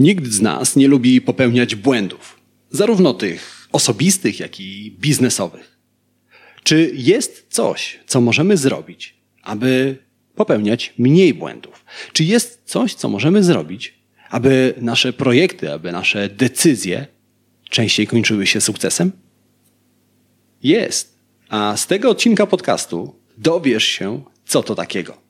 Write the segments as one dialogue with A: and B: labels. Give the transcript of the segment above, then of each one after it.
A: Nikt z nas nie lubi popełniać błędów, zarówno tych osobistych, jak i biznesowych. Czy jest coś, co możemy zrobić, aby popełniać mniej błędów? Czy jest coś, co możemy zrobić, aby nasze projekty, aby nasze decyzje częściej kończyły się sukcesem? Jest. A z tego odcinka podcastu dowiesz się, co to takiego.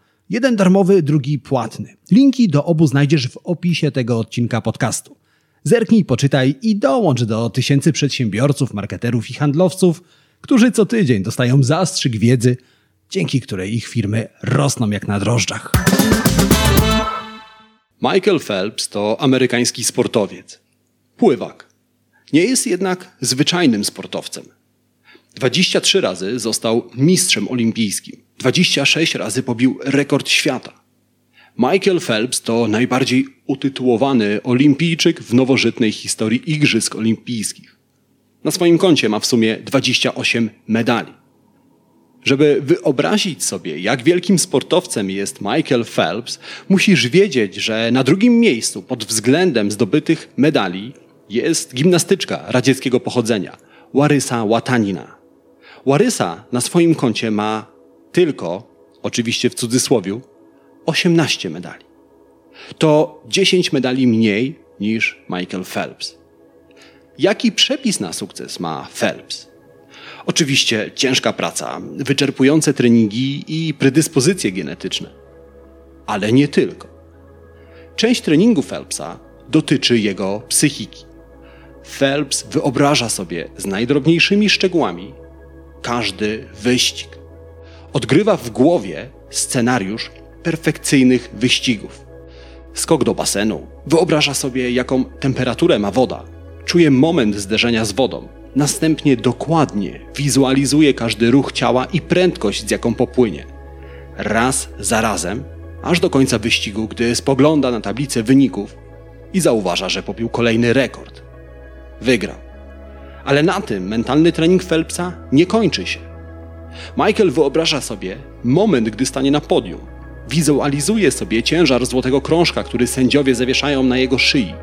A: Jeden darmowy, drugi płatny. Linki do obu znajdziesz w opisie tego odcinka podcastu. Zerknij, poczytaj i dołącz do tysięcy przedsiębiorców, marketerów i handlowców, którzy co tydzień dostają zastrzyk wiedzy, dzięki której ich firmy rosną jak na drożdżach. Michael Phelps to amerykański sportowiec. Pływak. Nie jest jednak zwyczajnym sportowcem. 23 razy został mistrzem olimpijskim. 26 razy pobił rekord świata. Michael Phelps to najbardziej utytułowany olimpijczyk w nowożytnej historii Igrzysk Olimpijskich. Na swoim koncie ma w sumie 28 medali. Żeby wyobrazić sobie, jak wielkim sportowcem jest Michael Phelps, musisz wiedzieć, że na drugim miejscu pod względem zdobytych medali jest gimnastyczka radzieckiego pochodzenia, Łarysa Łatanina. Łarysa na swoim koncie ma tylko, oczywiście w cudzysłowiu, 18 medali. To 10 medali mniej niż Michael Phelps. Jaki przepis na sukces ma Phelps? Oczywiście ciężka praca, wyczerpujące treningi i predyspozycje genetyczne. Ale nie tylko. Część treningu Phelpsa dotyczy jego psychiki. Phelps wyobraża sobie z najdrobniejszymi szczegółami każdy wyścig. Odgrywa w głowie scenariusz perfekcyjnych wyścigów. Skok do basenu. Wyobraża sobie, jaką temperaturę ma woda. Czuje moment zderzenia z wodą. Następnie dokładnie wizualizuje każdy ruch ciała i prędkość, z jaką popłynie. Raz za razem, aż do końca wyścigu, gdy spogląda na tablicę wyników i zauważa, że pobił kolejny rekord. Wygrał. Ale na tym mentalny trening Phelpsa nie kończy się. Michael wyobraża sobie moment, gdy stanie na podium. Wizualizuje sobie ciężar złotego krążka, który sędziowie zawieszają na jego szyi.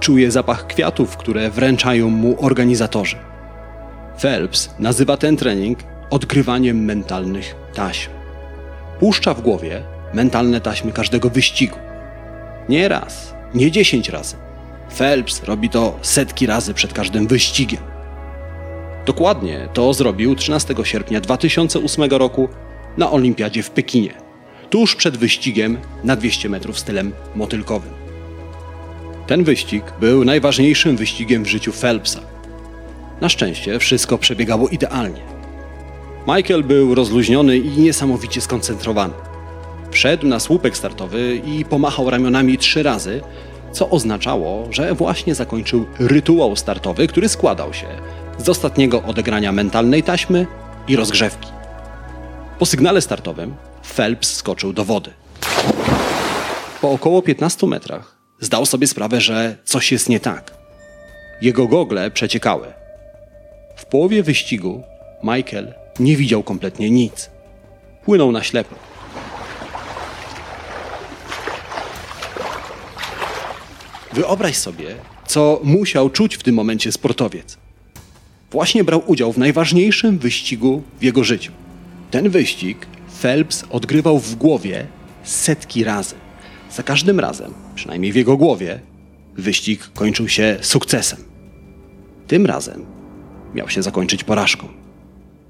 A: Czuje zapach kwiatów, które wręczają mu organizatorzy. Phelps nazywa ten trening odgrywaniem mentalnych taśm. Puszcza w głowie mentalne taśmy każdego wyścigu. Nie raz, nie dziesięć razy. Phelps robi to setki razy przed każdym wyścigiem. Dokładnie to zrobił 13 sierpnia 2008 roku na Olimpiadzie w Pekinie, tuż przed wyścigiem na 200 metrów stylem motylkowym. Ten wyścig był najważniejszym wyścigiem w życiu Phelpsa. Na szczęście wszystko przebiegało idealnie. Michael był rozluźniony i niesamowicie skoncentrowany. Wszedł na słupek startowy i pomachał ramionami trzy razy, co oznaczało, że właśnie zakończył rytuał startowy, który składał się z ostatniego odegrania mentalnej taśmy i rozgrzewki. Po sygnale startowym Phelps skoczył do wody. Po około 15 metrach zdał sobie sprawę, że coś jest nie tak. Jego gogle przeciekały. W połowie wyścigu Michael nie widział kompletnie nic. Płynął na ślepo. Wyobraź sobie, co musiał czuć w tym momencie sportowiec. Właśnie brał udział w najważniejszym wyścigu w jego życiu. Ten wyścig Phelps odgrywał w głowie setki razy. Za każdym razem, przynajmniej w jego głowie, wyścig kończył się sukcesem. Tym razem miał się zakończyć porażką.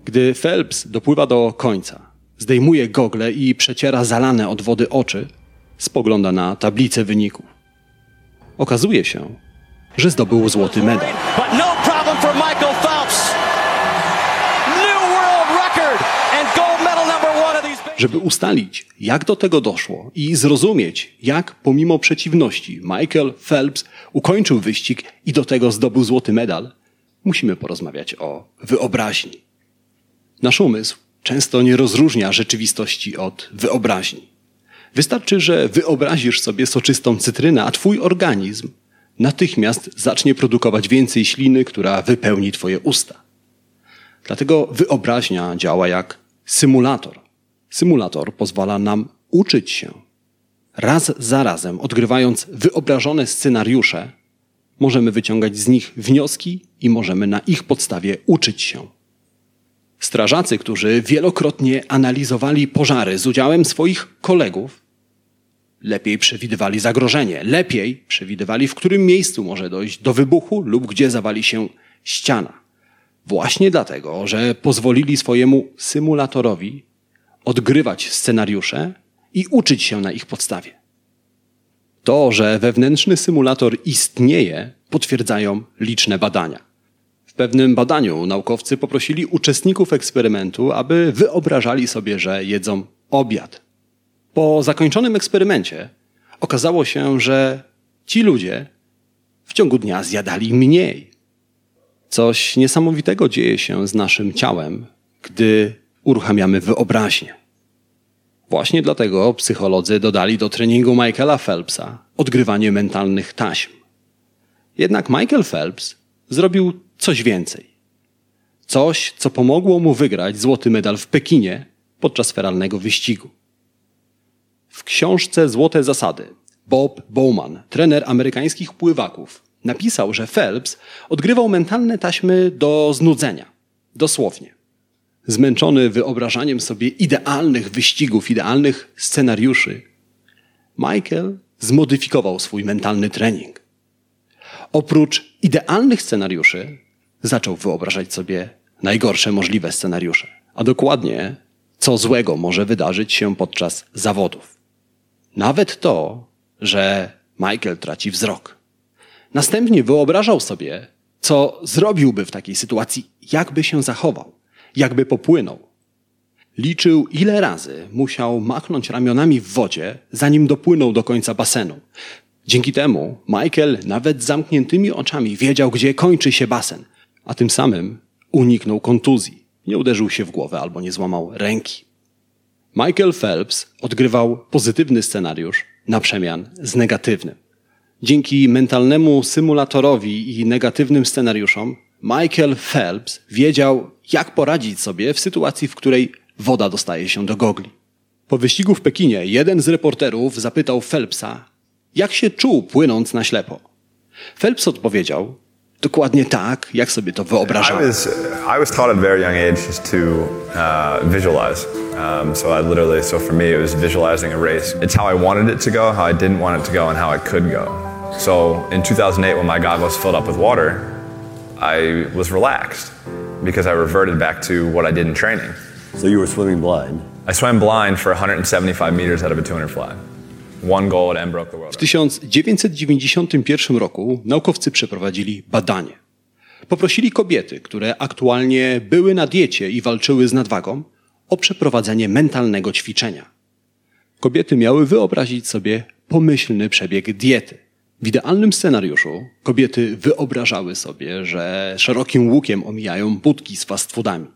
A: Gdy Phelps dopływa do końca, zdejmuje gogle i przeciera zalane od wody oczy, spogląda na tablicę wyników. Okazuje się, że zdobył złoty medal.
B: But no problem for Michael Phelps. New world record and gold medal number one of these.
A: Żeby ustalić, jak do tego doszło i zrozumieć, jak pomimo przeciwności Michael Phelps ukończył wyścig i do tego zdobył złoty medal, musimy porozmawiać o wyobraźni. Nasz umysł często nie rozróżnia rzeczywistości od wyobraźni. Wystarczy, że wyobrazisz sobie soczystą cytrynę, a twój organizm natychmiast zacznie produkować więcej śliny, która wypełni twoje usta. Dlatego wyobraźnia działa jak symulator. Symulator pozwala nam uczyć się. Raz za razem, odgrywając wyobrażone scenariusze, możemy wyciągać z nich wnioski i możemy na ich podstawie uczyć się. Strażacy, którzy wielokrotnie analizowali pożary z udziałem swoich kolegów, lepiej przewidywali zagrożenie, lepiej przewidywali, w którym miejscu może dojść do wybuchu lub gdzie zawali się ściana. Właśnie dlatego, że pozwolili swojemu symulatorowi odgrywać scenariusze i uczyć się na ich podstawie. To, że wewnętrzny symulator istnieje, potwierdzają liczne badania. W pewnym badaniu naukowcy poprosili uczestników eksperymentu, aby wyobrażali sobie, że jedzą obiad. Po zakończonym eksperymencie okazało się, że ci ludzie w ciągu dnia zjadali mniej. Coś niesamowitego dzieje się z naszym ciałem, gdy uruchamiamy wyobraźnię. Właśnie dlatego psycholodzy dodali do treningu Michaela Phelpsa odgrywanie mentalnych taśm. Jednak Michael Phelps zrobił coś więcej. Coś, co pomogło mu wygrać złoty medal w Pekinie podczas feralnego wyścigu. W książce Złote Zasady Bob Bowman, trener amerykańskich pływaków, napisał, że Phelps odgrywał mentalne taśmy do znudzenia. Dosłownie. Zmęczony wyobrażaniem sobie idealnych wyścigów, idealnych scenariuszy, Michael zmodyfikował swój mentalny trening. Oprócz idealnych scenariuszy, zaczął wyobrażać sobie najgorsze możliwe scenariusze, a dokładnie co złego może wydarzyć się podczas zawodów. Nawet to, że Michael traci wzrok. Następnie wyobrażał sobie, co zrobiłby w takiej sytuacji, jakby się zachował, jakby popłynął. Liczył, ile razy musiał machnąć ramionami w wodzie, zanim dopłynął do końca basenu. Dzięki temu Michael nawet z zamkniętymi oczami wiedział, gdzie kończy się basen, a tym samym uniknął kontuzji. Nie uderzył się w głowę albo nie złamał ręki. Michael Phelps odgrywał pozytywny scenariusz na przemian z negatywnym. Dzięki mentalnemu symulatorowi i negatywnym scenariuszom Michael Phelps wiedział, jak poradzić sobie w sytuacji, w której woda dostaje się do gogli. Po wyścigu w Pekinie jeden z reporterów zapytał Phelpsa, jak się czuł płynąc na ślepo. Phelps odpowiedział, dokładnie tak, jak sobie to wyobrażał.
C: I was, I was taught at a very young age just to uh, visualize. Um, so I literally, so for me, it was visualizing a race. It's how I wanted it to go, how I didn't want it to go, and how it could go. So in 2008, when my goggles filled up with water, I was relaxed because I reverted back to what I did in training.
D: So you were swimming blind.
C: I swam blind for 175 meters out of a 200 fly. One gold and broke the world.
A: W 1991 roku naukowcy przeprowadzili badanie. Poprosili kobiety, które aktualnie były na diecie i walczyły z nadwagą, o przeprowadzenie mentalnego ćwiczenia. Kobiety miały wyobrazić sobie pomyślny przebieg diety. W idealnym scenariuszu kobiety wyobrażały sobie, że szerokim łukiem omijają budki z fast foodami,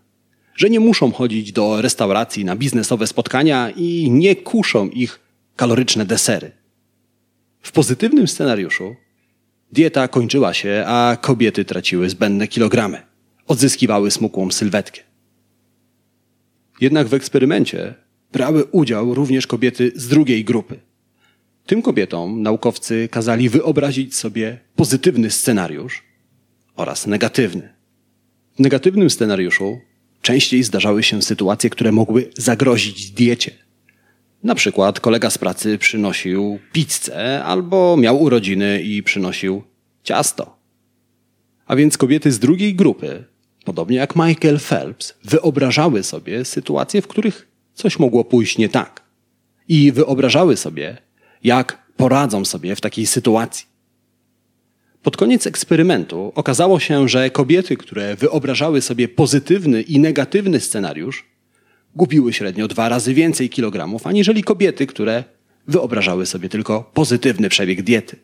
A: że nie muszą chodzić do restauracji na biznesowe spotkania i nie kuszą ich kaloryczne desery. W pozytywnym scenariuszu dieta kończyła się, a kobiety traciły zbędne kilogramy, odzyskiwały smukłą sylwetkę. Jednak w eksperymencie brały udział również kobiety z drugiej grupy. Tym kobietom naukowcy kazali wyobrazić sobie pozytywny scenariusz oraz negatywny. W negatywnym scenariuszu częściej zdarzały się sytuacje, które mogły zagrozić diecie. Na przykład kolega z pracy przynosił pizzę albo miał urodziny i przynosił ciasto. A więc kobiety z drugiej grupy podobnie jak Michael Phelps, wyobrażały sobie sytuacje, w których coś mogło pójść nie tak. I wyobrażały sobie, jak poradzą sobie w takiej sytuacji. Pod koniec eksperymentu okazało się, że kobiety, które wyobrażały sobie pozytywny i negatywny scenariusz, gubiły średnio dwa razy więcej kilogramów aniżeli kobiety, które wyobrażały sobie tylko pozytywny przebieg diety.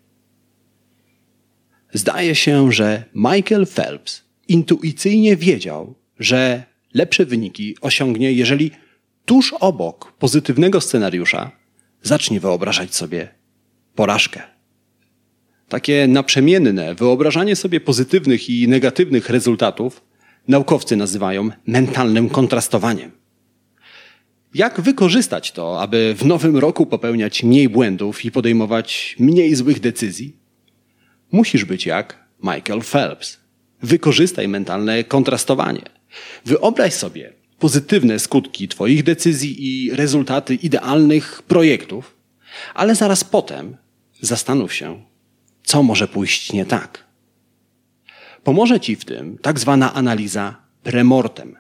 A: Zdaje się, że Michael Phelps intuicyjnie wiedział, że lepsze wyniki osiągnie, jeżeli tuż obok pozytywnego scenariusza zacznie wyobrażać sobie porażkę. Takie naprzemienne wyobrażanie sobie pozytywnych i negatywnych rezultatów naukowcy nazywają mentalnym kontrastowaniem. Jak wykorzystać to, aby w nowym roku popełniać mniej błędów i podejmować mniej złych decyzji? Musisz być jak Michael Phelps. Wykorzystaj mentalne kontrastowanie. Wyobraź sobie pozytywne skutki Twoich decyzji i rezultaty idealnych projektów, ale zaraz potem zastanów się, co może pójść nie tak. Pomoże Ci w tym tak zwana analiza premortem.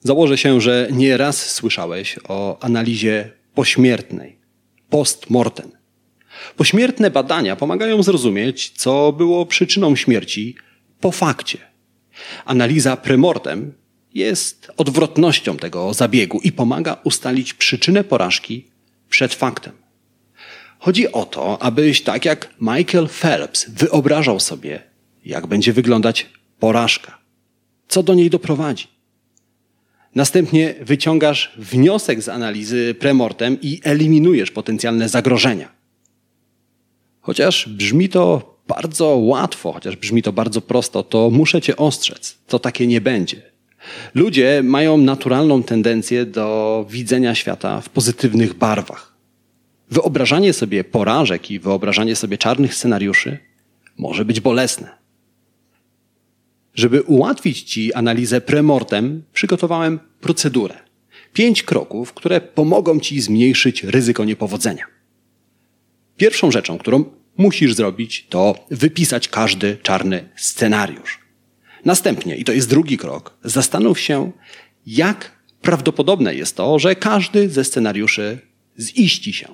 A: Założę się, że nie raz słyszałeś o analizie pośmiertnej, postmortem. Pośmiertne badania pomagają zrozumieć, co było przyczyną śmierci po fakcie. Analiza premortem jest odwrotnością tego zabiegu i pomaga ustalić przyczynę porażki przed faktem. Chodzi o to, abyś tak jak Michael Phelps wyobrażał sobie, jak będzie wyglądać porażka, co do niej doprowadzi. Następnie wyciągasz wniosek z analizy premortem i eliminujesz potencjalne zagrożenia. Chociaż brzmi to bardzo łatwo, chociaż brzmi to bardzo prosto, to muszę cię ostrzec, to takie nie będzie. Ludzie mają naturalną tendencję do widzenia świata w pozytywnych barwach. Wyobrażanie sobie porażek i wyobrażanie sobie czarnych scenariuszy może być bolesne. Żeby ułatwić Ci analizę premortem, przygotowałem procedurę. Pięć kroków, które pomogą Ci zmniejszyć ryzyko niepowodzenia. Pierwszą rzeczą, którą musisz zrobić, to wypisać każdy czarny scenariusz. Następnie, i to jest drugi krok, zastanów się, jak prawdopodobne jest to, że każdy ze scenariuszy ziści się.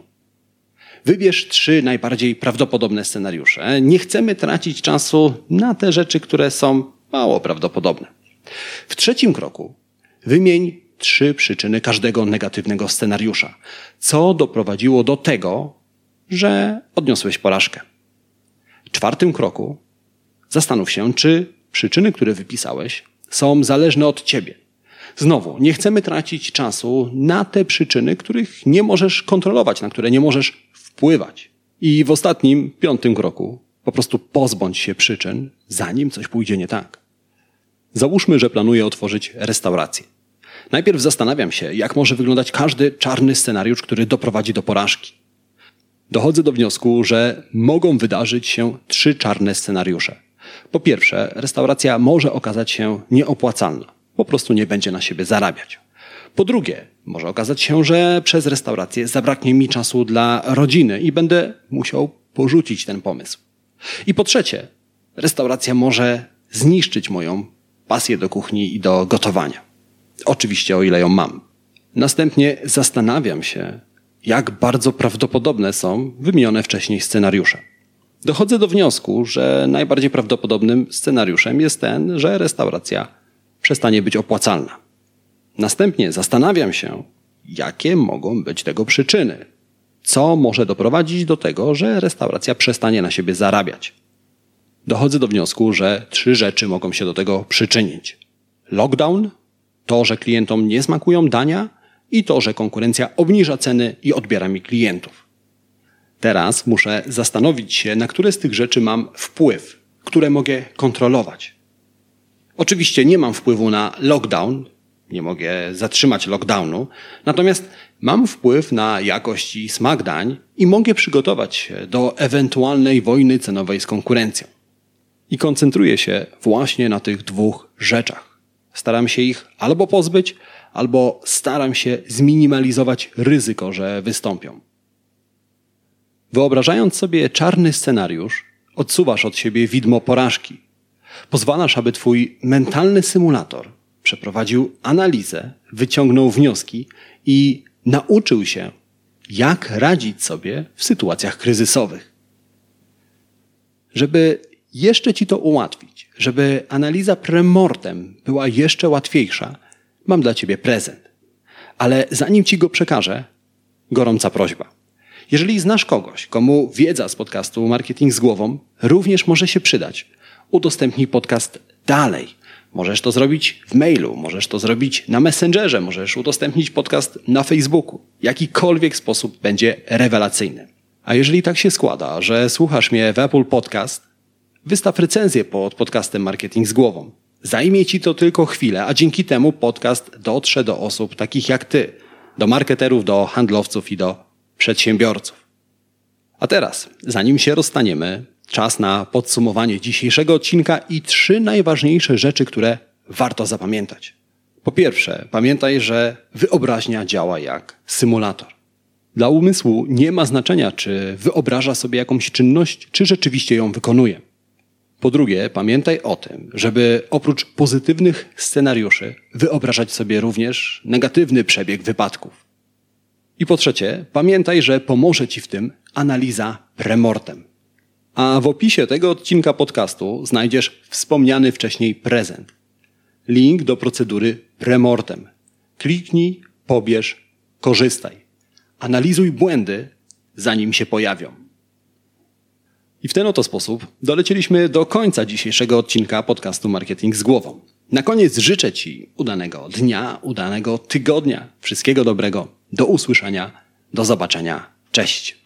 A: Wybierz trzy najbardziej prawdopodobne scenariusze. Nie chcemy tracić czasu na te rzeczy, które są mało prawdopodobne. W trzecim kroku wymień trzy przyczyny każdego negatywnego scenariusza. Co doprowadziło do tego, że odniosłeś porażkę? W czwartym kroku zastanów się, czy przyczyny, które wypisałeś, są zależne od ciebie. Znowu, nie chcemy tracić czasu na te przyczyny, których nie możesz kontrolować, na które nie możesz wpływać. I w ostatnim, piątym kroku, po prostu pozbądź się przyczyn, zanim coś pójdzie nie tak. Załóżmy, że planuję otworzyć restaurację. Najpierw zastanawiam się, jak może wyglądać każdy czarny scenariusz, który doprowadzi do porażki. Dochodzę do wniosku, że mogą wydarzyć się trzy czarne scenariusze. Po pierwsze, restauracja może okazać się nieopłacalna, po prostu nie będzie na siebie zarabiać. Po drugie, może okazać się, że przez restaurację zabraknie mi czasu dla rodziny i będę musiał porzucić ten pomysł. I po trzecie, restauracja może zniszczyć moją pasję do kuchni i do gotowania. Oczywiście, o ile ją mam. Następnie zastanawiam się, jak bardzo prawdopodobne są wymienione wcześniej scenariusze. Dochodzę do wniosku, że najbardziej prawdopodobnym scenariuszem jest ten, że restauracja przestanie być opłacalna. Następnie zastanawiam się, jakie mogą być tego przyczyny. Co może doprowadzić do tego, że restauracja przestanie na siebie zarabiać? Dochodzę do wniosku, że trzy rzeczy mogą się do tego przyczynić. Lockdown, to, że klientom nie smakują dania i to, że konkurencja obniża ceny i odbiera mi klientów. Teraz muszę zastanowić się, na które z tych rzeczy mam wpływ, które mogę kontrolować. Oczywiście nie mam wpływu na lockdown, nie mogę zatrzymać lockdownu, natomiast mam wpływ na jakość i smak dań i mogę przygotować się do ewentualnej wojny cenowej z konkurencją. I koncentruję się właśnie na tych dwóch rzeczach. Staram się ich albo pozbyć, albo staram się zminimalizować ryzyko, że wystąpią. Wyobrażając sobie czarny scenariusz, odsuwasz od siebie widmo porażki. Pozwalasz, aby twój mentalny symulator przeprowadził analizę, wyciągnął wnioski i nauczył się, jak radzić sobie w sytuacjach kryzysowych. Żeby jeszcze ci to ułatwić, żeby analiza premortem była jeszcze łatwiejsza, mam dla ciebie prezent. Ale zanim ci go przekażę, gorąca prośba. Jeżeli znasz kogoś, komu wiedza z podcastu Marketing z głową również może się przydać, udostępnij podcast dalej. Możesz to zrobić w mailu, możesz to zrobić na Messengerze, możesz udostępnić podcast na Facebooku. Jakikolwiek sposób będzie rewelacyjny. A jeżeli tak się składa, że słuchasz mnie w Apple Podcast, wystaw recenzję pod podcastem Marketing z głową. Zajmie ci to tylko chwilę, a dzięki temu podcast dotrze do osób takich jak ty, do marketerów, do handlowców i do przedsiębiorców. A teraz, zanim się rozstaniemy, czas na podsumowanie dzisiejszego odcinka i trzy najważniejsze rzeczy, które warto zapamiętać. Po pierwsze, pamiętaj, że wyobraźnia działa jak symulator. Dla umysłu nie ma znaczenia, czy wyobraża sobie jakąś czynność, czy rzeczywiście ją wykonuje. Po drugie, pamiętaj o tym, żeby oprócz pozytywnych scenariuszy wyobrażać sobie również negatywny przebieg wypadków. I po trzecie, pamiętaj, że pomoże Ci w tym analiza premortem. A w opisie tego odcinka podcastu znajdziesz wspomniany wcześniej prezent. Link do procedury premortem. Kliknij, pobierz, korzystaj. Analizuj błędy, zanim się pojawią. I w ten oto sposób dolecieliśmy do końca dzisiejszego odcinka podcastu Marketing z głową. Na koniec życzę Ci udanego dnia, udanego tygodnia, wszystkiego dobrego, do usłyszenia, do zobaczenia. Cześć!